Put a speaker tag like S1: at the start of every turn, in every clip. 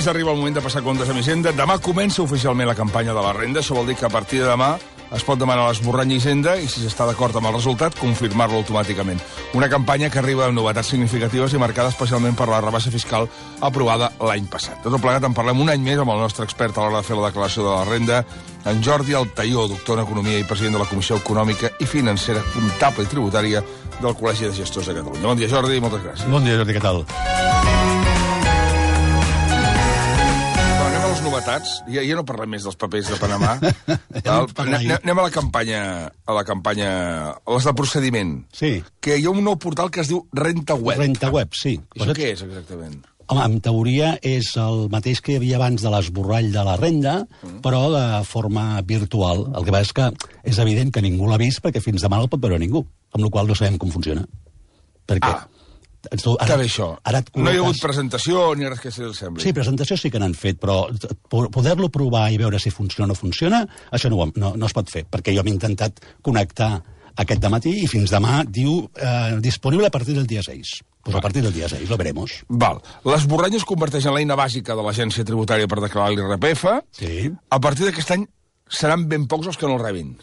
S1: més, arriba el moment de passar comptes amb Hisenda. Demà comença oficialment la campanya de la renda. Això vol dir que a partir de demà es pot demanar l'esborrany Hisenda i, si s'està d'acord amb el resultat, confirmar-lo automàticament. Una campanya que arriba amb novetats significatives i marcada especialment per la rebaixa fiscal aprovada l'any passat. De tot plegat en parlem un any més amb el nostre expert a l'hora de fer la declaració de la renda, en Jordi Altaió, doctor en Economia i president de la Comissió Econòmica i Financera, Comptable i Tributària del Col·legi de Gestors de Catalunya. Bon dia, Jordi, moltes gràcies.
S2: Bon dia, Jordi, què tal?
S1: Novetats. Ja, ja no parlem més dels papers de Panamà. Val? anem, anem a la campanya, a la campanya, a les de procediment.
S2: Sí.
S1: Que hi ha un nou portal que es diu Renta Web.
S2: Renta web, sí.
S1: Això què és, exactament?
S2: Home, en teoria és el mateix que hi havia abans de l'esborrall de la renda, mm. però de forma virtual. El que passa és que és evident que ningú l'ha vist perquè fins demà no el pot veure ningú, amb la qual no sabem com funciona. Perquè...
S1: Ah, que bé això.
S2: Ara et
S1: No hi ha hagut
S2: col·loques-
S1: presentació ni res que se li sembli.
S2: Sí, presentació sí que n'han fet, però po- poder-lo provar i veure si funciona o no funciona, això no, no, no es pot fer, perquè jo m'he intentat connectar aquest matí i fins demà diu eh, disponible a partir del dia 6. Pues a partir del dia 6, lo veremos.
S1: Val. L'esborrany es converteix en l'eina bàsica de l'agència tributària per declarar l'IRPF.
S2: Sí.
S1: A partir d'aquest any seran ben pocs els que no el rebin.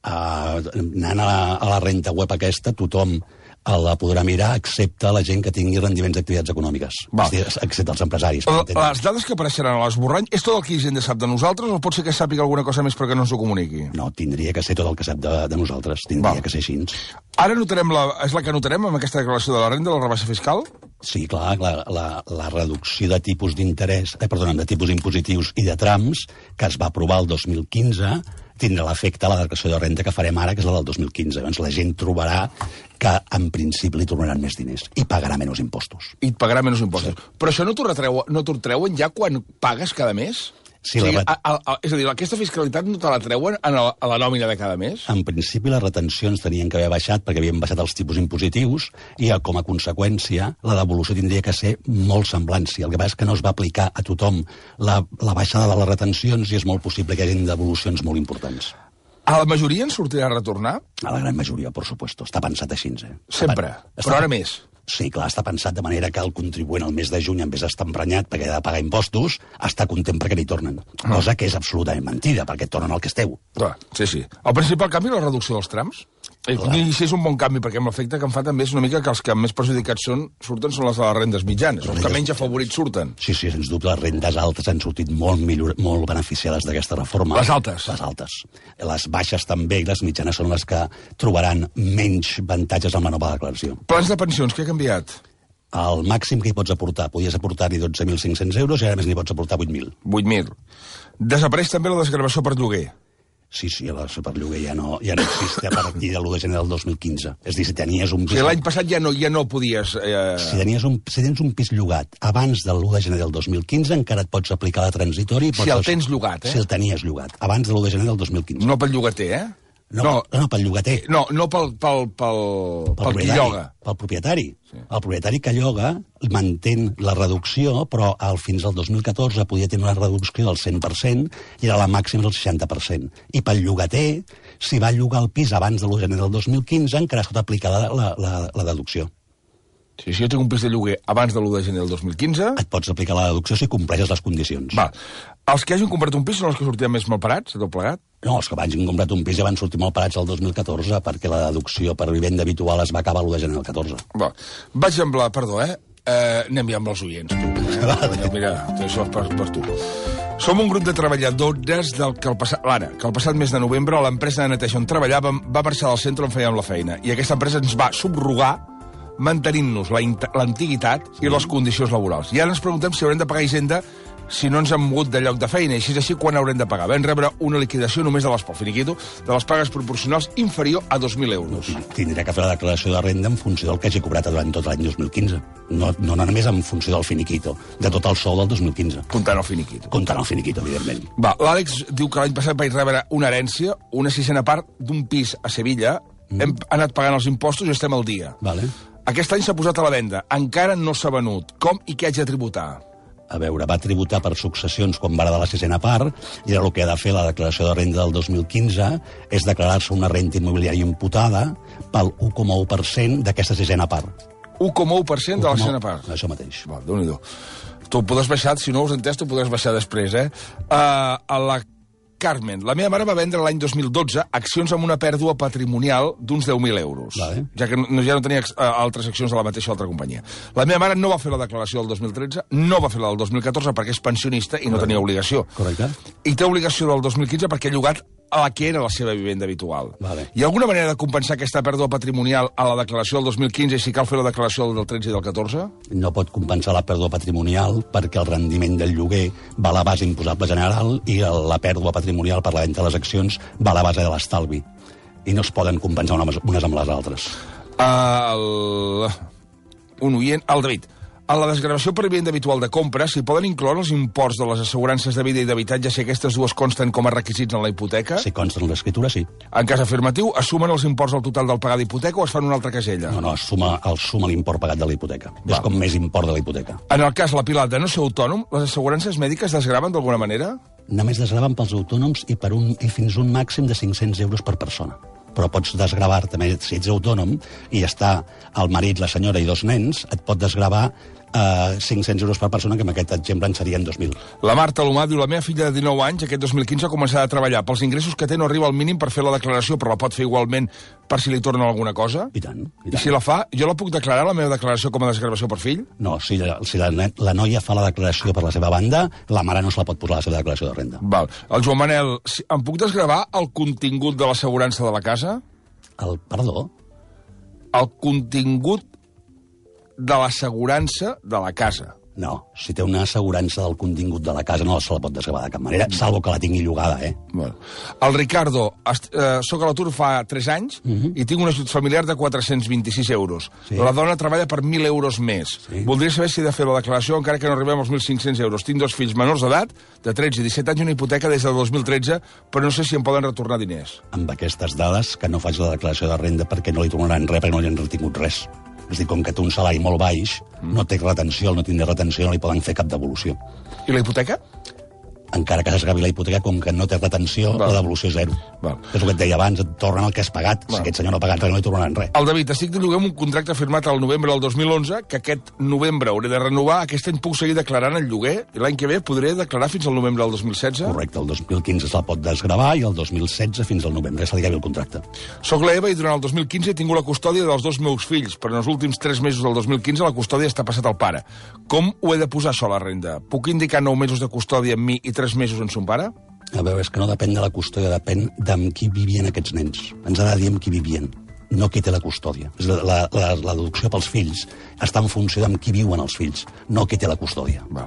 S2: Uh, anant a la, a la renta web aquesta, tothom la podrà mirar, excepte la gent que tingui rendiments d'activitats econòmiques. És dir, excepte els empresaris. per
S1: L-
S2: entendre'ns.
S1: Les dades que apareixeran a l'esborrany és tot el que Hisenda sap de nosaltres o pot ser que sàpiga alguna cosa més perquè no ens ho comuniqui?
S2: No, tindria que ser tot el que sap de, de nosaltres. Tindria
S1: Val.
S2: que ser així.
S1: Ara notarem la, és la que notarem amb aquesta declaració de la renda, la rebaixa fiscal?
S2: Sí, clar, la, la, la reducció de tipus d'interès, eh, perdona, de tipus impositius i de trams, que es va aprovar el 2015, tindrà l'efecte a la declaració de renta que farem ara, que és la del 2015. Llavors la gent trobarà que en principi li tornaran més diners i pagarà menys impostos.
S1: I pagarà menys impostos. Sí. Però això no t'ho no t'ho treuen ja quan pagues cada mes?
S2: Sí,
S1: o sigui,
S2: la
S1: a, a, és a dir, aquesta fiscalitat no te la treuen en a, a la nòmina de cada mes?
S2: En principi les retencions tenien que haver baixat perquè havien baixat els tipus impositius i eh, com a conseqüència la devolució tindria que ser molt semblant. Si el que passa és que no es va aplicar a tothom la, la baixada de les retencions i és molt possible que hi hagi devolucions molt importants.
S1: A la majoria en sortirà a retornar?
S2: A la gran majoria, per supuesto. Està pensat així, eh? Està
S1: Sempre.
S2: pen-
S1: Però ara més.
S2: Sí, clar, està pensat de manera que el contribuent al mes de juny, en vez d'estar emprenyat perquè ha de pagar impostos, està content perquè li tornen. Cosa que és absolutament mentida, perquè tornen el que esteu.
S1: Clar, sí, sí. El principal canvi és la reducció dels trams. I, I si és un bon canvi, perquè amb l'efecte que em fa també és una mica que els que més perjudicats són, surten són les de les rendes mitjanes, els que menys afavorits surten.
S2: Sí, sí, sens dubte, les rendes altes han sortit molt, millor, molt beneficiades d'aquesta reforma.
S1: Les altes.
S2: Les altes. Les baixes també i les mitjanes són les que trobaran menys avantatges amb la nova declaració.
S1: Plans de pensions, què ha canviat?
S2: El màxim que hi pots aportar, podies aportar-hi 12.500 euros i ara més n'hi pots aportar 8.000.
S1: 8.000. Desapareix també la desgravació per lloguer.
S2: Sí, sí, la superlloguer ja no, ja no existe a partir de l'1 de gener del 2015. És a dir, si tenies un
S1: O
S2: pis...
S1: sigui, l'any passat ja no, ja no podies... Eh...
S2: Si, tenies un, si tens un pis llogat abans del 1 de gener del 2015, encara et pots aplicar la transitori...
S1: Si el tens llogat, eh?
S2: Si el tenies llogat, abans de l'1 de gener del 2015.
S1: No pel llogater, eh?
S2: No, no, no pel llogater.
S1: no, no pel, pel, pel, pel, qui lloga.
S2: Pel propietari. Sí. El propietari que lloga mantén la reducció, però al fins al 2014 podia tenir una reducció del 100% i era la màxima del 60%. I pel llogater, si va llogar el pis abans de l'1 de gener del 2015, encara es pot aplicar la, la, la, la deducció.
S1: Sí, si jo tinc un pis de lloguer abans de l'1 de gener del 2015...
S2: Et pots aplicar la deducció si compleixes les condicions.
S1: Va, els que hagin comprat un pis són els que sortien més malparats, tot plegat?
S2: No, els que hagin comprat un pis ja van sortir molt parats el 2014 perquè la deducció per vivenda habitual es va acabar l'1 de gener del 14.
S1: Va, vaig amb la... Perdó, eh? eh anem ja amb els oients, tu. Eh? Mira, mira, tot això és per, per tu. Som un grup de treballadores del que el passat... L'Anna, que el passat mes de novembre l'empresa de neteja on treballàvem va marxar del centre on fèiem la feina i aquesta empresa ens va subrogar mantenint-nos la int- l'antiguitat i les condicions laborals. I ara ens preguntem si haurem de pagar Hisenda si no ens hem mogut de lloc de feina, i si és així, quan haurem de pagar? Vam rebre una liquidació només de les, pel finiquito, de les pagues proporcionals inferior a 2.000 euros.
S2: Tindrà que fer la declaració de renda en funció del que hagi cobrat durant tot l'any 2015. No, no només en funció del finiquito, de tot el sou del 2015.
S1: Comptant el finiquito.
S2: Comptant el finiquito, evidentment.
S1: Va, l'Àlex diu que l'any passat vaig rebre una herència, una sisena part d'un pis a Sevilla, mm. hem anat pagant els impostos i estem al dia.
S2: Vale.
S1: Aquest any s'ha posat a la venda, encara no s'ha venut. Com i què haig de tributar?
S2: A veure, va tributar per successions quan va de la sisena part, i ara el que ha de fer la declaració de renda del 2015 és declarar-se una renta immobiliària imputada pel 1,1% d'aquesta sisena part.
S1: 1,1% de la
S2: 1,1,
S1: sisena part.
S2: Això mateix.
S1: Va, déu nhi Tu ho podràs baixar, si no ho has entès, tu ho podràs baixar després, eh? Uh, a la Carmen, la meva mare va vendre l'any 2012 accions amb una pèrdua patrimonial d'uns 10.000 euros,
S2: Vale.
S1: ja que no, ja no tenia uh, altres accions de la mateixa altra companyia. La meva mare no va fer la declaració del 2013, no va fer la del 2014 perquè és pensionista i no tenia obligació.
S2: Correcte.
S1: I té obligació del 2015 perquè ha llogat a la que era la seva vivenda habitual.
S2: Vale.
S1: Hi ha alguna manera de compensar aquesta pèrdua patrimonial a la declaració del 2015 i si cal fer la declaració del 13 i del 14?
S2: No pot compensar la pèrdua patrimonial perquè el rendiment del lloguer va a la base imposable general i la pèrdua patrimonial per la venda de les accions va a la base de l'estalvi. I no es poden compensar unes amb les altres.
S1: El... Un oient, el David. A la desgravació per vivenda habitual de compra s'hi poden incloure els imports de les assegurances de vida i d'habitatge si aquestes dues consten com a requisits en la hipoteca?
S2: Si consta en l'escriptura, sí.
S1: En cas afirmatiu, assumen els imports al total del pagar d'hipoteca o es fan una altra casella?
S2: No, no, es suma, el suma l'import pagat de la hipoteca. És com més import de la hipoteca.
S1: En el cas, la de no ser autònom, les assegurances mèdiques desgraven d'alguna manera?
S2: Només desgraven pels autònoms i, per un, i fins un màxim de 500 euros per persona. Però pots desgravar també, si ets autònom i està el marit, la senyora i dos nens, et pot desgravar eh, 500 euros per persona, que en aquest exemple en serien 2.000.
S1: La Marta Lomà diu, la meva filla de 19 anys, aquest 2015, ha començat a treballar. Pels ingressos que té no arriba al mínim per fer la declaració, però la pot fer igualment per si li torna alguna cosa?
S2: I tant. I
S1: I
S2: tant.
S1: si la fa, jo la puc declarar, la meva declaració, com a desgravació per fill?
S2: No, si, la, si la, la noia fa la declaració per la seva banda, la mare no se la pot posar a la seva declaració de renda.
S1: Val. El Joan Manel, si, em puc desgravar el contingut de l'assegurança de la casa?
S2: El, perdó?
S1: El contingut de l'assegurança de la casa.
S2: No, si té una assegurança del contingut de la casa no se la pot desgravar de cap manera, salvo que la tingui llogada, eh?
S1: Bueno. El Ricardo, est, eh, soc a l'atur fa 3 anys i tinc un ajut familiar de 426 euros.
S2: Sí.
S1: La dona treballa per 1.000 euros més.
S2: Sí.
S1: Voldria saber si he de fer la declaració encara que no arribem als 1.500 euros. Tinc dos fills menors d'edat, de 13 i 17 anys, i una hipoteca des del 2013, però no sé si em poden retornar diners.
S2: Amb aquestes dades, que no faci la declaració de renda perquè no li tornaran res, perquè no li han retingut res. És dir, com que té un salari molt baix, no té retenció, no tindrà retenció, no li poden fer cap devolució.
S1: I la hipoteca?
S2: Encara que s'esgavi la hipoteca, com que no té retenció,
S1: Val.
S2: la devolució és zero.
S1: Val.
S2: És el que et deia abans, et tornen el que has pagat.
S1: Val.
S2: Si aquest senyor no ha pagat res, no li tornaran res.
S1: El David, estic de lloguer un contracte firmat al novembre del 2011, que aquest novembre hauré de renovar. Aquest any puc seguir declarant el lloguer i l'any que ve podré declarar fins al novembre del 2016?
S2: Correcte, el 2015 se la pot desgravar i el 2016 fins al novembre se li el contracte.
S1: Soc l'Eva i durant el 2015 he tingut la custòdia dels dos meus fills, però en els últims tres mesos del 2015 la custòdia està passat al pare. Com ho he de posar això a la renda? Puc indicar 9 mesos de custòdia amb mi i 3 mesos en son pare?
S2: A veure, és que no depèn de la custòdia, depèn d'amb qui vivien aquests nens. Ens ha de dir amb qui vivien, no qui té la custòdia. La, la, la, la deducció pels fills està en funció d'amb qui viuen els fills, no qui té la custòdia.
S1: Va.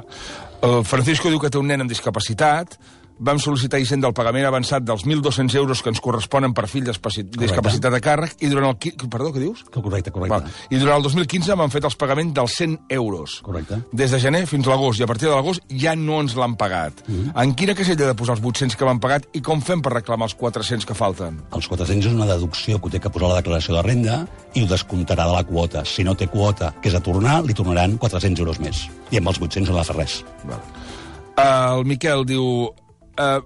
S1: El Francisco diu que té un nen amb discapacitat. Vam sol·licitar a Hisenda el pagament avançat dels 1.200 euros que ens corresponen per fill discapacitat de càrrec i durant el... Perdó, què dius?
S2: Correcte, correcte.
S1: Val. I durant el 2015 m'han fet els pagaments dels 100 euros.
S2: Correcte.
S1: Des de gener fins a l'agost, i a partir de l'agost ja no ens l'han pagat.
S2: Mhm.
S1: En quina casella de posar els 800 que m'han pagat i com fem per reclamar els 400 que falten?
S2: Els 400 és una deducció que ho té que posar a la declaració de renda i ho descomptarà de la quota. Si no té quota, que és a tornar, li tornaran 400 euros més. I amb els 800 no ha de fer res.
S1: Val. Uh, el Miquel diu... Uh,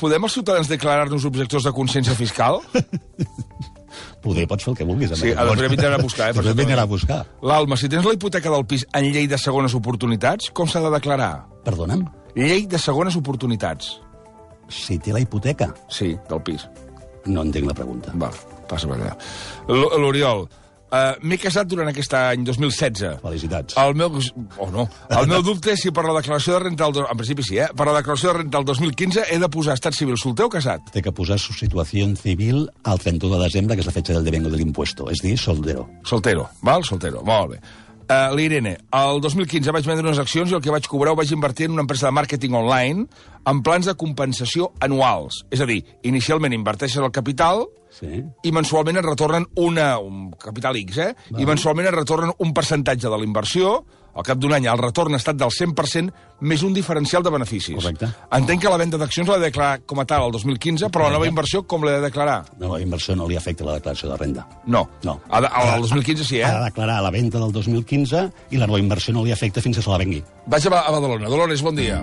S1: podem els ciutadans declarar-nos objectors de consciència fiscal?
S2: Poder pots fer el que vulguis.
S1: Sí, a després vindran a buscar, eh,
S2: Després vindran a buscar.
S1: L'Alma, si tens la hipoteca del pis en llei de segones oportunitats, com s'ha de declarar?
S2: Perdona'm,
S1: Llei de segones oportunitats.
S2: si té la hipoteca,
S1: Sí, del pis.
S2: no entenc la pregunta.
S1: Val, passa per allà. L'Oriol, uh, m'he casat durant aquest any 2016.
S2: Felicitats.
S1: El meu... O no. El meu dubte és si per la declaració de renta... Del, en principi sí, eh? Per la declaració de renta del 2015 he de posar estat civil solter o casat?
S2: Té que posar su situació civil al 31 de desembre, que és la fetge del devengo de l'impuesto, és dir, soltero.
S1: Soltero, val? Soltero, molt bé. Uh, L'Irene, el 2015 vaig vendre unes accions i el que vaig cobrar ho vaig invertir en una empresa de màrqueting online amb plans de compensació anuals. És a dir, inicialment inverteixes el capital
S2: Sí.
S1: i mensualment et retornen una, un capital X, eh? I mensualment et retornen un percentatge de la inversió, al cap d'un any el retorn ha estat del 100% més un diferencial de beneficis.
S2: Correcte.
S1: Entenc que la venda d'accions l'ha de declarar com a tal el 2015, però la nova inversió com l'he de declarar?
S2: No, la inversió no li afecta la declaració de renda.
S1: No.
S2: No.
S1: Ha de, el 2015 sí,
S2: Ha de
S1: eh?
S2: declarar la venda del 2015 i la nova inversió no li afecta fins que se la vengui.
S1: Vaig a, a Badalona. Dolores, bon dia.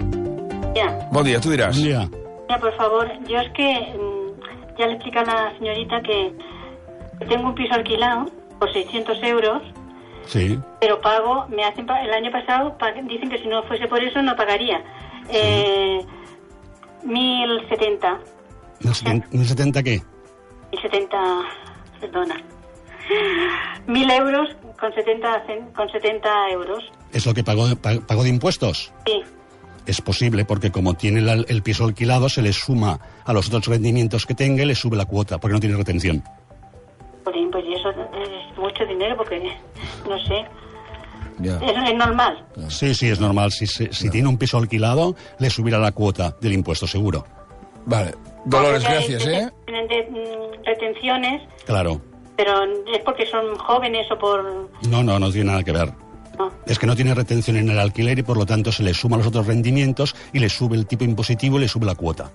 S3: Ya,
S1: Bon dia, tu diràs.
S2: dia.
S3: ya, por favor, yo es que mm, ya le expliqué a la señorita que tengo un piso alquilado por 600 euros
S2: Sí.
S3: pero pago, me hacen el año pasado, pa- dicen que si no fuese por eso no pagaría. Eh, 1070,
S2: 1.070 què?
S3: 1070, perdona. 1000 euros con 70, cen- con 70 euros.
S2: ¿Es lo que pagó, pa- pagó de impuestos?
S3: Sí,
S2: Es posible, porque como tiene la- el piso alquilado, se le suma a los otros rendimientos que tenga y le sube la cuota, porque no tiene retención.
S3: Pues y eso es mucho dinero porque, no sé,
S1: Ja.
S3: es, es normal.
S2: Sí, sí, es normal. Si, se- si tiene un piso alquilado, le subirá la cuota del impuesto, seguro.
S1: Vale. Dolores,
S3: Porque
S1: gracias, ¿eh?
S3: Tienen de- mm, retenciones,
S2: Claro.
S3: pero es porque son jóvenes o por...
S2: No, no, no tiene nada que ver. Es que no tiene retención en el alquiler y por lo tanto se le suma los otros rendimientos y le sube el tipo impositivo y le sube la cuota.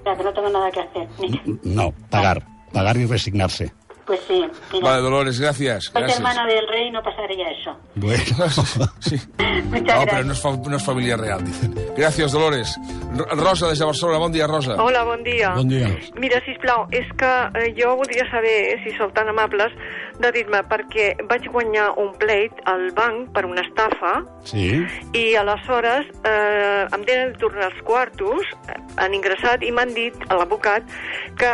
S3: O sea, que no tengo nada que hacer.
S2: No, pagar. Pagar y resignarse.
S3: Pues sí, mira.
S1: Vale, Dolores, gracias.
S3: Soy
S1: Gràcies.
S3: hermana del rey, no pasaría eso.
S2: Bueno.
S1: Sí.
S3: Muchas
S1: No,
S3: gracias.
S1: pero no es, no es familia real, dicen. Gracias, Dolores. Rosa, des de Barcelona. Bon dia, Rosa.
S4: Hola, bon dia.
S2: Bon dia.
S4: Mira, sisplau, és que eh, jo voldria saber, si sou tan amables, de dir-me, perquè vaig guanyar un pleit al banc per una estafa
S2: Sí.
S4: i aleshores eh, em tenen de tornar els quartos, han ingressat i m'han dit a l'advocat que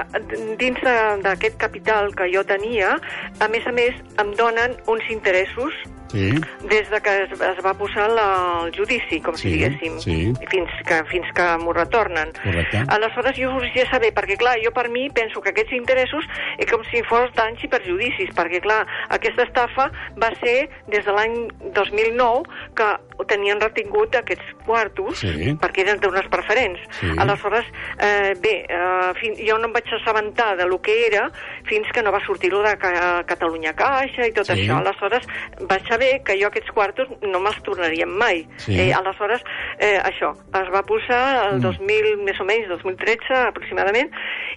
S4: dins d'aquest capital que jo tenia, a més a més, em donen uns interessos
S2: Sí.
S4: des de que es, es va posar la, el judici, com
S2: Sí,
S4: si diguéssim,
S2: sí.
S4: fins que, fins que m'ho retornen.
S2: Correcte.
S4: Aleshores, jo volia saber, perquè clar, jo per mi penso que aquests interessos és com si fos danys i perjudicis, perquè clar, aquesta estafa va ser des de l'any 2009 que tenien retingut aquests quartos,
S2: Sí.
S4: perquè eren d'unes preferents.
S2: Sí.
S4: Aleshores, eh, bé, eh, fin, jo no em vaig assabentar de lo que era fins que no va sortir-ho de ca Catalunya Caixa i tot
S2: Sí.
S4: això. Aleshores, vaig saber que jo aquests quartos no me'ls tornarien mai.
S2: Sí.
S4: Eh, aleshores, eh, això, es va posar el 2000, més o menys, 2013 aproximadament,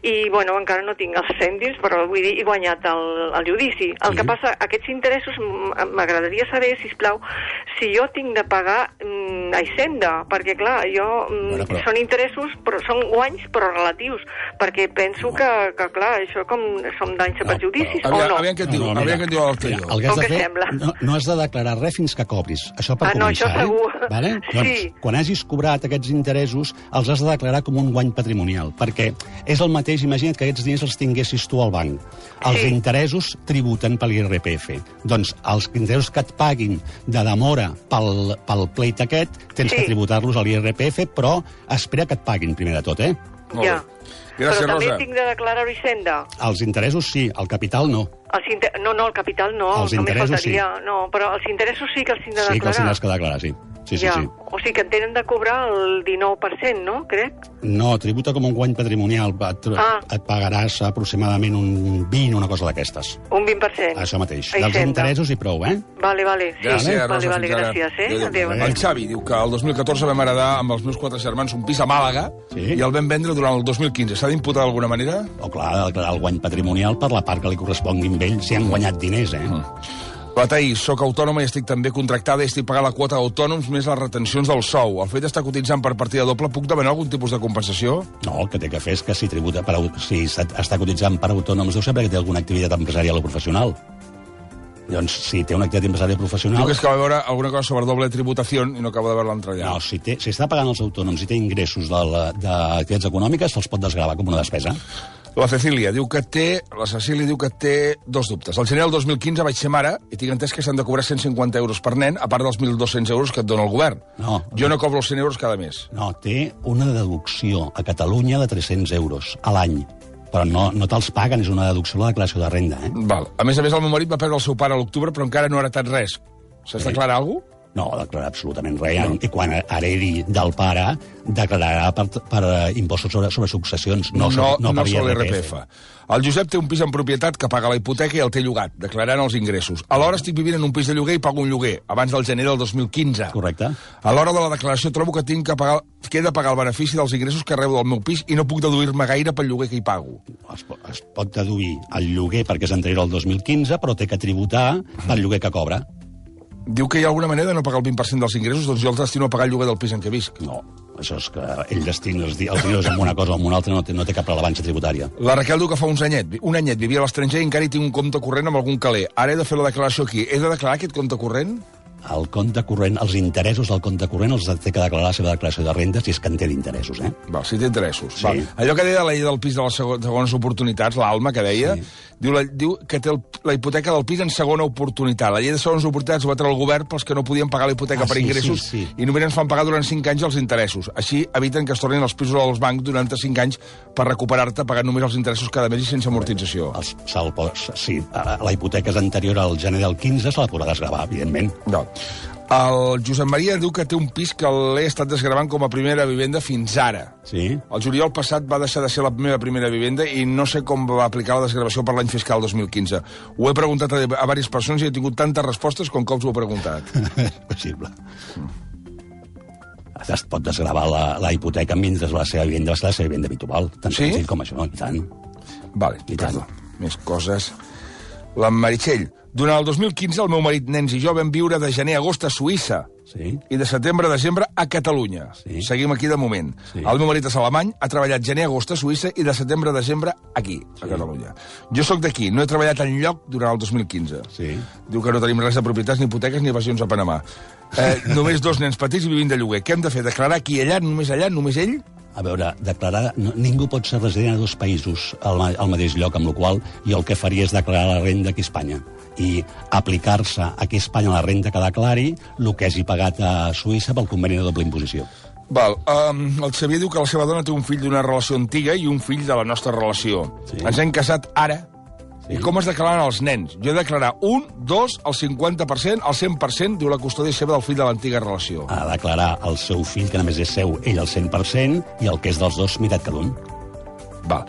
S4: i, bueno, encara no tinc els cèntims, però vull dir, he guanyat el, el judici. El
S2: Sí.
S4: que passa, aquests interessos, m'agradaria saber, si plau, si jo tinc de pagar mm, a Hisenda, perquè, clar, jo, mm,
S2: Bueno, però-
S4: són interessos, però són guanys, però relatius, perquè penso que, que clar, això com són danys
S2: No,
S4: perjudicis,
S2: però-
S4: o
S1: Aviam,
S4: no?
S1: aviam què et diu,
S2: No, no,
S1: aviam què et diu l'anterior.
S2: mira, el que has
S4: O
S2: de
S4: què
S2: fer,
S4: sembla?
S2: no, no has de declarar res fins que cobris. Això per
S4: Ah, no,
S2: començar,
S4: això segur.
S2: Eh? Vale?
S4: Sí.
S2: Doncs, quan hagis cobrat aquests interessos, els has de declarar com un guany patrimonial, perquè és el mateix, imagina't que aquests diners els tinguessis tu al banc. Els
S4: Sí.
S2: interessos tributen per l'IRPF. Doncs els interessos que et paguin de demora pel, pel pleit aquest, tens
S4: Sí.
S2: que tributar-los a l'IRPF, però espera que et paguin primer de tot, eh?
S1: Molt
S4: Ja.
S1: Gràcies,
S4: però també
S1: Rosa.
S4: tinc de declarar-ho a Hisenda.
S2: Els interessos sí, el capital no.
S4: Els inter... No, no, el capital no,
S2: Els
S4: només
S2: interessos
S4: faltaria. No, però els interessos sí que els tinc de
S2: Sí, que els
S4: declarar.
S2: tindràs que declarar, sí. Sí, sí,
S4: ja.
S2: sí.
S4: O sigui que en tenen de cobrar el 19%, no? Crec.
S2: No, tributa com un guany patrimonial. Et,
S4: Ah.
S2: et pagaràs aproximadament un 20, una cosa d'aquestes.
S4: Un 20%.
S2: Això mateix.
S4: A
S2: Dels interessos i prou, eh?
S4: Vale, vale. Sí.
S1: Gràcies,
S4: vale,
S1: Rosa.
S4: vale, gràcies, eh?
S1: Adéu.
S4: Adéu.
S1: El Xavi diu que el 2014 vam heredar amb els meus quatre germans un pis a Màlaga
S2: Sí.
S1: i el vam vendre durant el 2015. S'ha d'imputar d'alguna manera?
S2: O clar, declarar el guany patrimonial per la part que li correspongui amb ell si han guanyat diners, eh?
S1: La Taís, sóc autònoma i estic també contractada i estic pagant la quota d'autònoms més les retencions del sou. El fet d'estar cotitzant per partida doble, puc demanar algun tipus de compensació?
S2: No, el que té que fer és que si tributa per, si està cotitzant per autònoms deu saber que té alguna activitat empresarial o professional. Doncs si té una activitat empresarial o
S1: Diu
S2: professional...
S1: que és que va veure alguna cosa sobre doble tributació i no acaba de veure l'altre allà.
S2: No, si, té, si està pagant els autònoms i té ingressos d'activitats econòmiques, se'ls pot desgravar com una despesa.
S1: La Cecília diu que té... La Cecília diu que té dos dubtes. Al gener del 2015 vaig ser mare i tinc entès que s'han de cobrar 150 euros per nen, a part dels 1.200 euros que et dona el govern.
S2: No.
S1: Jo no cobro els 100 euros cada mes.
S2: No, té una deducció a Catalunya de 300 euros a l'any. Però no, no te'ls paguen, és una deducció a la declaració de renda, eh?
S1: Val. A més a més, el meu marit va perdre el seu pare a l'octubre, però encara no ha heretat res. S'has de declarar alguna cosa?
S2: No, declarar absolutament res. No. I quan heredi del pare, declararà per, per eh, impostos sobre, sobre successions, no,
S1: no,
S2: no,
S1: no
S2: per
S1: l'IRPF. El Josep té un pis en propietat que paga la hipoteca i el té llogat, declarant els ingressos. Alhora estic vivint en un pis de lloguer i pago un lloguer, abans del gener del 2015.
S2: Correcte.
S1: A l'hora de la declaració trobo que tinc que pagar, que he de pagar el benefici dels ingressos que rebo del meu pis i no puc deduir-me gaire pel lloguer que hi pago.
S2: Es, po- es pot deduir el lloguer perquè és anterior al 2015, però té que tributar pel lloguer que cobra.
S1: Diu que hi ha alguna manera de no pagar el 20% dels ingressos, doncs jo el destino a pagar el lloguer del pis en què visc.
S2: No, Això és que ell destina els, els diners amb una cosa o amb una altra no té, no té cap rellevància tributària.
S1: La Raquel diu que fa uns anyet, un anyet vivia a l'estranger i encara hi tinc un compte corrent amb algun caler. Ara he de fer la declaració aquí. He de declarar aquest compte corrent?
S2: El compte corrent, els interessos del compte corrent els té que declarar la seva declaració de renda si és que en té d'interessos, eh?
S1: Val, si té interessos.
S2: Sí.
S1: Val. Allò que deia la llei del pis de les sego- segones oportunitats, l'Alma, que deia,
S2: Sí.
S1: diu, la, diu que té el, la hipoteca del pis en segona oportunitat. La llei de segones oportunitats ho va treure el govern pels que no podien pagar la hipoteca
S2: Ah,
S1: per
S2: sí,
S1: ingressos
S2: sí, sí.
S1: i només ens fan pagar durant 5 anys els interessos. Així eviten que es tornin els pisos als bancs durant 5 anys per recuperar-te pagant només els interessos cada mes i sense amortització.
S2: Els, pot- sí, la hipoteca és anterior al gener del 15, se la podrà desgravar, evidentment.
S1: No. El Josep Maria diu que té un pis que l'he estat desgravant com a primera vivenda fins ara.
S2: Sí?
S1: El juliol passat va deixar de ser la meva primera vivenda i no sé com va aplicar la desgravació per l'any fiscal 2015. Ho he preguntat a, a diverses persones i he tingut tantes respostes com cops ho he preguntat.
S2: és possible. Es pot desgravar la, la hipoteca mentre la seva vivenda va ser la seva vivenda habitual. Tan
S1: Sí?
S2: senzill com això, i tant.
S1: Vale,
S2: I tant.
S1: Més coses. La Meritxell. Durant el 2015 el meu marit, nens i jo vam viure de gener a agost a Suïssa
S2: Sí?
S1: i de setembre a desembre a Catalunya.
S2: Sí.
S1: Seguim aquí de moment.
S2: Sí.
S1: El meu marit és alemany, ha treballat gener a agost a Suïssa i de setembre a desembre aquí, a Catalunya. Jo sóc d'aquí, no he treballat en lloc durant el 2015.
S2: Sí.
S1: Diu que no tenim res de propietats, ni hipoteques, ni evasions a Panamà. Eh, només dos nens petits i vivint de lloguer. Què hem de fer? Declarar aquí i allà, només allà, només ell?
S2: A veure, declarar... No, ningú pot ser resident a dos països al, al mateix lloc, amb la qual jo el que faria és declarar la renda aquí a Espanya i aplicar-se aquí a Espanya la renda que declari el que hagi pagat a Suïssa pel conveni de doble imposició.
S1: Val, um, el Xavier diu que la seva dona té un fill d'una relació antiga i un fill de la nostra relació.
S2: Sí.
S1: Ens hem casat ara.
S2: Sí.
S1: I com es declaren els nens? Jo he de declarar un, dos, el 50%, el 100%, diu la custòdia seva del fill de l'antiga relació.
S2: Ha de declarar el seu fill, que només és seu, ell el 100%, i el que és dels dos, meitat cada un.
S1: Val.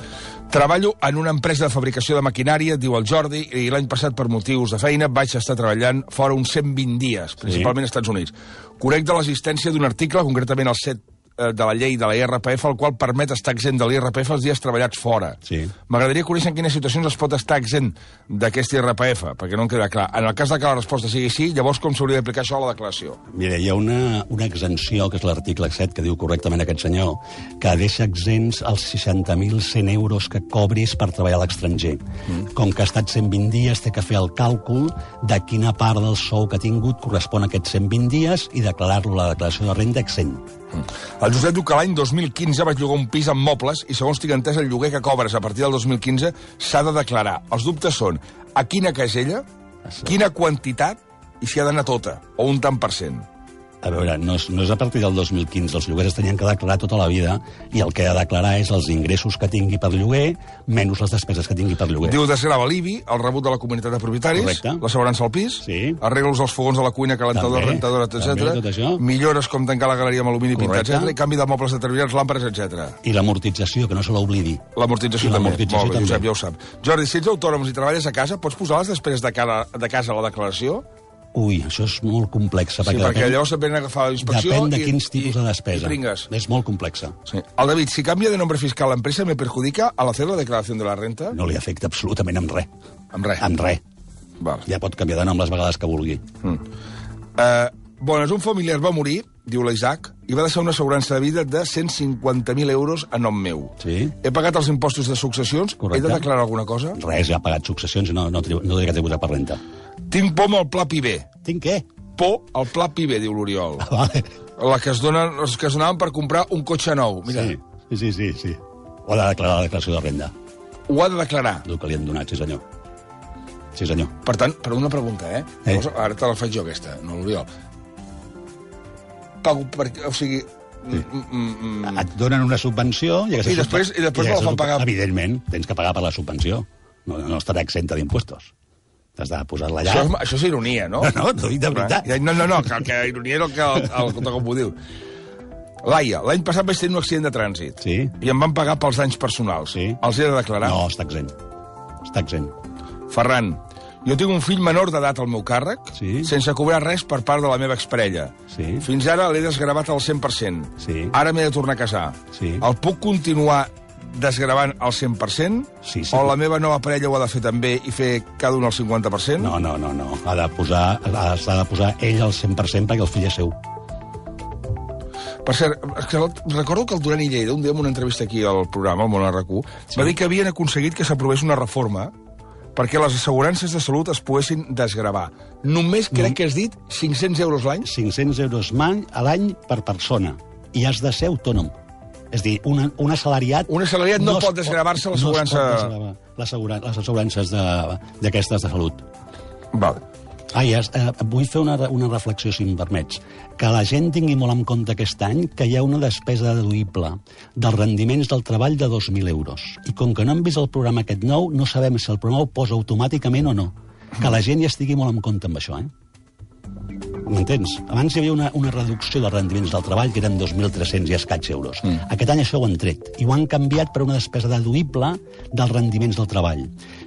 S1: Treballo en una empresa de fabricació de maquinària, diu el Jordi, i l'any passat, per motius de feina, vaig estar treballant fora uns 120 dies, principalment als Estats Units. Conec de l'existència d'un article, concretament el 7 eh, de la llei de la IRPF, el qual permet estar exempt de l'IRPF els dies treballats fora.
S2: Sí.
S1: M'agradaria conèixer en quines situacions es pot estar exempt d'aquest IRPF, perquè no em queda clar. En el cas de que la resposta sigui sí, llavors com s'hauria d'aplicar això a la declaració?
S2: Mira, hi ha una, una exempció, que és l'article 7, que diu correctament aquest senyor, que deixa exempts els 60.100 euros que cobris per treballar a l'estranger. Mm. Com que ha estat 120 dies, té que fer el càlcul de quina part del sou que ha tingut correspon a aquests 120 dies i declarar-lo a la declaració de renda exempt.
S1: El Josep diu que l'any 2015 vaig llogar un pis amb mobles i, segons tinc entès, el lloguer que cobres a partir del 2015 s'ha de declarar. Els dubtes són a quina casella, quina quantitat i si ha d'anar tota, o un tant per cent.
S2: A veure, no és, no és a partir del 2015. Els lloguers es tenien que declarar tota la vida i el que ha de declarar és els ingressos que tingui per lloguer menys les despeses que tingui per lloguer.
S1: Diu desgrava l'IBI, el rebut de la comunitat de propietaris,
S2: Correcte.
S1: l'assegurança al pis,
S2: Sí.
S1: arreglos als fogons de la cuina, calentador,
S2: També,
S1: rentadora, etc. Millores com tancar la galeria amb alumini pintat, etc. I canvi de mobles determinats, làmpades, etc.
S2: I l'amortització, que no se l'oblidi.
S1: L'amortització també. Molt bé,
S2: també.
S1: Josep, ja ho sap. Jordi, si ets autònom i treballes a casa, pots posar les despeses de, cara, de casa a la declaració?
S2: Ui, això és molt complex.
S1: Sí, perquè llavors et venen a agafar la inspecció
S2: Depèn de
S1: i-
S2: quins tipus
S1: i-
S2: de despesa.
S1: i pringues.
S2: És molt complexa.
S1: Sí. El David, si cambia de nombre fiscal la empresa, ¿me perjudica al hacer la declaración de la renta?
S2: No li afecta absolutament amb res.
S1: Amb res.
S2: Amb res.
S1: Val.
S2: Ja pot canviar de nom les vegades que vulgui.
S1: Uh, bones, un familiar va morir, diu l'Isaac, i va deixar una assegurança de vida de 150.000 euros a nom meu.
S2: Sí.
S1: He pagat els impostos de successions,
S2: Correcte.
S1: he de declarar alguna cosa?
S2: Res, ja ha pagat successions i no, no, tribu- no té que tributar per renta.
S1: Tinc por amb el pla PIB.
S2: Tinc què?
S1: Por al pla PIB, diu l'Oriol.
S2: Vale.
S1: La que es donen, els que es donaven per comprar un cotxe nou. Mira,
S2: Sí, sí, sí, sí. Ho ha de declarar la declaració de renda,
S1: ho ha de declarar.
S2: el que li han donat, sí senyor. Sí senyor.
S1: Per tant, per una pregunta, eh?
S2: Eh.
S1: Llavors, ara te la faig jo, aquesta, no l'Oriol. Pago per... O sigui... Sí. Mm, mm,
S2: Et donen una subvenció... I,
S1: I després- i després me la fan pagar.
S2: Evidentment, tens que pagar per la subvenció. No, no estarà exenta d'impuestos. T'has de posar-la allà.
S1: això, això és ironia, no?
S2: No, no, de veritat.
S1: No, no, no, que, que ironia era el que el, el, el, com ho diu. Laia, l'any passat vaig tenir un accident de trànsit.
S2: Sí.
S1: I em van pagar pels danys personals.
S2: Sí.
S1: Els he de declarar?
S2: No, està exempt. Està exempt.
S1: Ferran, jo tinc un fill menor d'edat al meu càrrec,
S2: Sí.
S1: sense cobrar res per part de la meva exparella.
S2: Sí.
S1: Fins ara l'he desgravat al 100%.
S2: Sí.
S1: Ara m'he de tornar a casar.
S2: Sí.
S1: El puc continuar desgravant al 100%?
S2: Sí, sí.
S1: O la meva nova parella ho ha de fer també i fer cada un al 50%?
S2: No, no, no, no. Ha de posar, ha, s'ha de posar ell al 100% perquè el fill és seu.
S1: Per cert, que recordo que el Duran i Lleida, un dia en una entrevista aquí al programa, al Món RQ, sí. va dir que havien aconseguit que s'aprovés una reforma perquè les assegurances de salut es poguessin desgravar. Només crec que has dit 500 euros l'any?
S2: 500 euros a l'any per persona. I has de ser autònom. És dir, una, un assalariat...
S1: Un assalariat no
S2: es
S1: pot desgravar-se l'assegurança-
S2: No es pot desgravar les assegurances de- d'aquestes de, de salut.
S1: Val.
S2: Ah, ja, eh, vull fer una, una reflexió, si em permets. Que la gent tingui molt en compte aquest any que hi ha una despesa deduïble dels rendiments del treball de 2.000 euros. I com que no hem vist el programa aquest nou, no sabem si el programa ho posa automàticament o no. Que la gent hi estigui molt en compte amb això, eh? M'entens? Abans hi havia una, una reducció dels rendiments del treball que eren 2.300 i escaig euros. Mm. Aquest any això ho han tret i ho han canviat per una despesa deduïble dels rendiments del treball.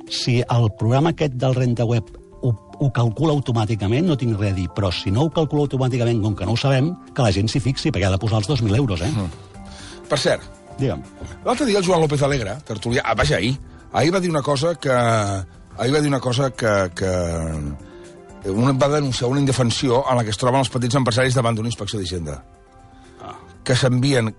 S2: Si el programa aquest del Renta Web ho, ho calcula automàticament, no tinc res a dir, però si no ho calcula automàticament, com que no ho sabem, que la gent s'hi fixi, perquè ha de posar els 2.000 euros, eh? Mm.
S1: Per cert,
S2: Digue'm.
S1: l'altre dia el Joan López Alegre, tertulià... Ah, vaja, ahir. Ahir va dir una cosa que... Ahir va dir una cosa que... que una, va denunciar una indefensió en la que es troben els petits empresaris davant d'una inspecció d'Hisenda. Que s'envien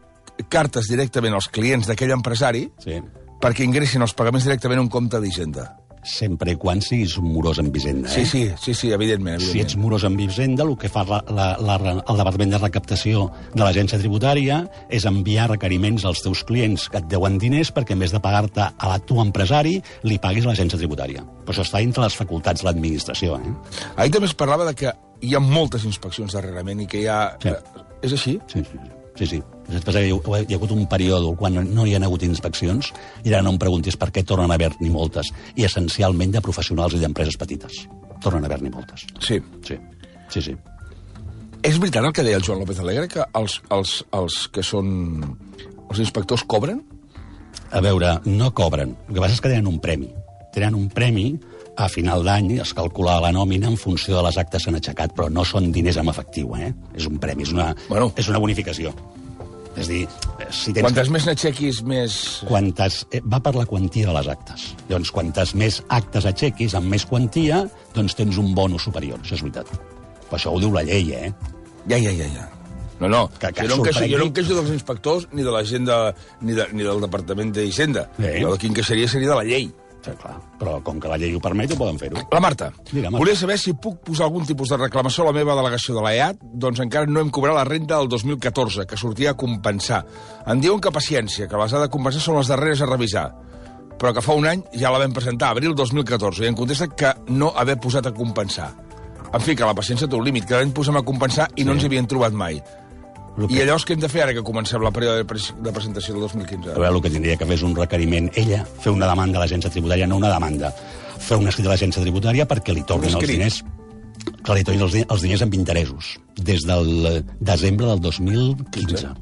S1: cartes directament als clients d'aquell empresari
S2: Sí.
S1: perquè ingressin els pagaments directament a un compte d'Hisenda.
S2: Sempre i quan siguis un morós amb Hisenda, eh?
S1: Sí, sí, sí, sí, evidentment.
S2: Si
S1: evidentment.
S2: ets morós amb Hisenda, el que fa la, la, la, el Departament de Recaptació de l'Agència Tributària és enviar requeriments als teus clients que et deuen diners perquè, en vez de pagar-te a la tu empresari, li paguis a l'Agència Tributària. Però això està dintre les facultats de l'administració, eh?
S1: Ahir també es parlava de que hi ha moltes inspeccions darrerament i que hi ha...
S2: Sí.
S1: És així?
S2: Sí, sí, sí. Sí, Després hi ha, hi ha hagut un període quan no hi ha hagut inspeccions i ara no em preguntis per què tornen a haver-n'hi moltes. I essencialment de professionals i d'empreses petites. Tornen a haver-n'hi moltes.
S1: Sí.
S2: Sí, sí, sí.
S1: És veritat el que deia el Joan López Alegre, que els, els, els que són... els inspectors cobren?
S2: A veure, no cobren. El que passa és que tenen un premi. Tenen un premi a final d'any, es calcula la nòmina en funció de les actes que s'han aixecat, però no són diners en efectiu, eh? És un premi, és una,
S1: Bueno.
S2: és una bonificació. És a dir, si tens...
S1: Quantes més n'aixequis, més...
S2: Quantes, eh, va per la quantia de les actes. Llavors, quantes més actes aixequis amb més quantia, doncs tens un bonus superior, això és veritat. Però això ho diu la llei, eh?
S1: Ja, ja, ja, ja. No, no,
S2: Que- que
S1: jo, no queixo, jo no em queixo dels inspectors ni de la gent de, ni, de, ni del Departament d'Hisenda. Jo el que em queixaria seria de la llei.
S2: Sí, clar. Però com que la llei ho permet, ho poden fer-ho.
S1: La Marta,
S2: Digue'm, Marta.
S1: volia saber si puc posar algun tipus de reclamació a la meva delegació de l'EAT, doncs encara no hem cobrat la renta del 2014, que sortia a compensar. Em diuen que paciència, que les ha de compensar són les darreres a revisar però que fa un any ja la vam presentar, abril 2014, i em contesta que no haver posat a compensar. En fi, que la paciència té un límit, que l'any posem a compensar i no ens hi havien trobat mai. I llavors què hem de fer ara que comencem la període de, pres de presentació del 2015?
S2: A veure, el que tindria que fer és un requeriment ella, fer una demanda a l'agència tributària, no una demanda, fer un escrit a l'agència tributària perquè li tornin els diners que li tornin els, els diners amb interessos des del desembre del 2015.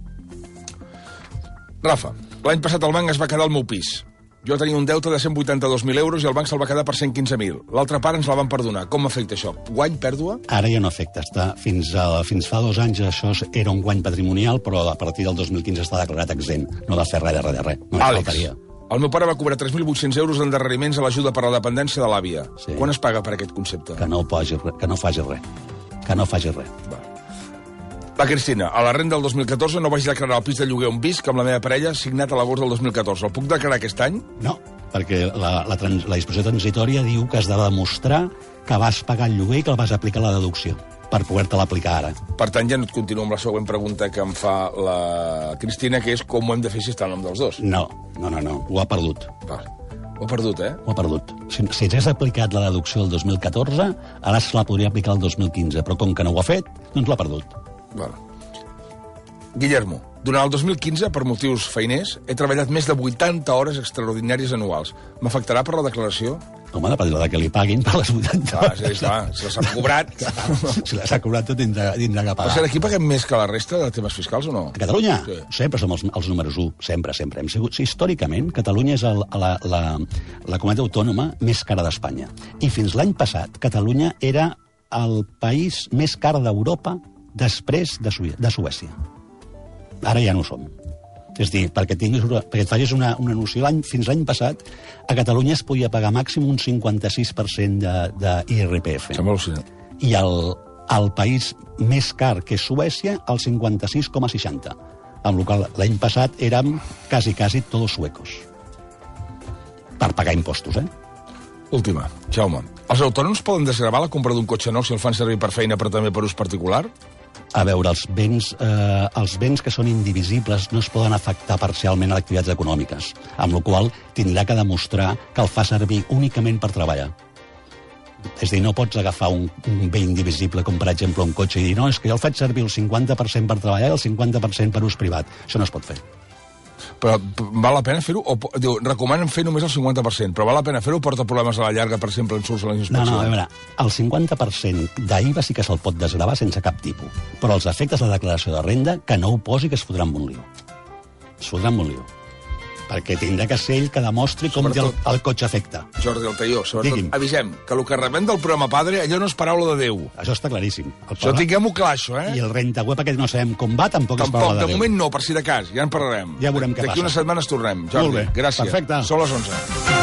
S1: Rafa, l'any passat el banc es va quedar al meu pis. Jo tenia un deute de 182.000 euros i el banc se'l va quedar per 115.000. L'altra part ens la van perdonar. Com m'afecta això? Guany, pèrdua?
S2: Ara ja no afecta. Està, fins, a, fins fa dos anys això era un guany patrimonial, però a partir del 2015 està declarat exempt. No ha de fer res de res de res. No
S1: Àlex,
S2: faltaria.
S1: el meu pare va cobrar 3.800 euros d'endarreriments a l'ajuda per a la dependència de l'àvia.
S2: Sí.
S1: Quan es paga per aquest concepte?
S2: Que no, res- que no faci res. Que no faci res.
S1: Va. La Cristina, a la renda del 2014 no vaig declarar el pis de lloguer on visc amb la meva parella signat a l'agost del 2014. El puc declarar aquest any?
S2: No, perquè la, la, trans, la disposició transitòria diu que has de demostrar que vas pagar el lloguer i que el vas aplicar la deducció per poder-te l'aplicar ara.
S1: Per tant, ja no et continuo amb la següent pregunta que em fa la Cristina, que és com ho hem de fer si està el nom dels dos.
S2: No, no, no, no, ho ha perdut.
S1: Va. Ho he perdut, eh?
S2: Ho ha perdut. Si, si hagués aplicat la deducció el 2014, ara se la podria aplicar el 2015, però com que no ho ha fet, doncs l'ha perdut.
S1: Val. Guillermo, durant el 2015, per motius feiners, he treballat més de 80 hores extraordinàries anuals. M'afectarà per la declaració?
S2: Home, depèn de que li paguin per les 80
S1: Ah, és a dir, clar, si les han cobrat...
S2: Si les ha cobrat tot, tindrà, tindrà que pagar.
S1: cert, aquí paguem més que la resta de temes fiscals o no?
S2: A Catalunya?
S1: Sí.
S2: Sempre som els, els números 1, sempre, sempre. Hem sigut, sí, històricament, Catalunya és el, la, la, la comunitat autònoma més cara d'Espanya. I fins l'any passat, Catalunya era el país més car d'Europa després de, Suï de Suècia. Ara ja no ho som. És a dir, perquè, tinguis una, perquè et facis una, una noció, l'any fins l'any passat a Catalunya es podia pagar màxim un 56% de, de IRPF
S1: Sembla al·lucinant.
S2: i el, el país més car, que és Suècia, el 56,60. Amb la qual l'any passat érem quasi, quasi todos suecos. Per pagar impostos, eh?
S1: Última, Jaume. Els autònoms poden desgravar la compra d'un cotxe nou si el fan servir per feina però també per ús particular?
S2: A veure, els béns, eh, els béns que són indivisibles no es poden afectar parcialment a activitats econòmiques, amb la qual tindrà que demostrar que el fa servir únicament per treballar. És a dir, no pots agafar un, un bé indivisible, com per exemple un cotxe, i dir, no, és que jo el faig servir el 50% per treballar i el 50% per ús privat. Això no es pot fer.
S1: Però val la pena fer-ho? O Diu, recomanen fer només el 50%, però val la pena fer-ho o porta problemes a la llarga, per exemple, en surts a la
S2: No,
S1: inspecció?
S2: no, a veure, el 50% d'IVA sí que se'l pot desgravar sense cap tipus, però els efectes de la declaració de renda, que no ho posi que es fotrà amb un lío. Es fotrà amb un lío. Perquè tindrà que ser ell que demostri com té el,
S1: Sobretot-
S2: el cotxe afecta.
S1: Jordi Altaió, sobretot,
S2: Digui'm.
S1: avisem que el que rebem del programa Padre, allò no és paraula de Déu.
S2: Això està claríssim. El
S1: Això tinguem-ho clar, això, eh?
S2: I el renta web aquest no sabem com va, tampoc, és
S1: Tampoc,
S2: paraula
S1: de
S2: de Déu.
S1: moment no, per si de cas, ja en parlarem.
S2: Ja veurem què
S1: D'aquí
S2: passa.
S1: unes setmanes tornem. Jordi,
S2: Molt bé,
S1: gràcies.
S2: perfecte.
S1: Són les 11.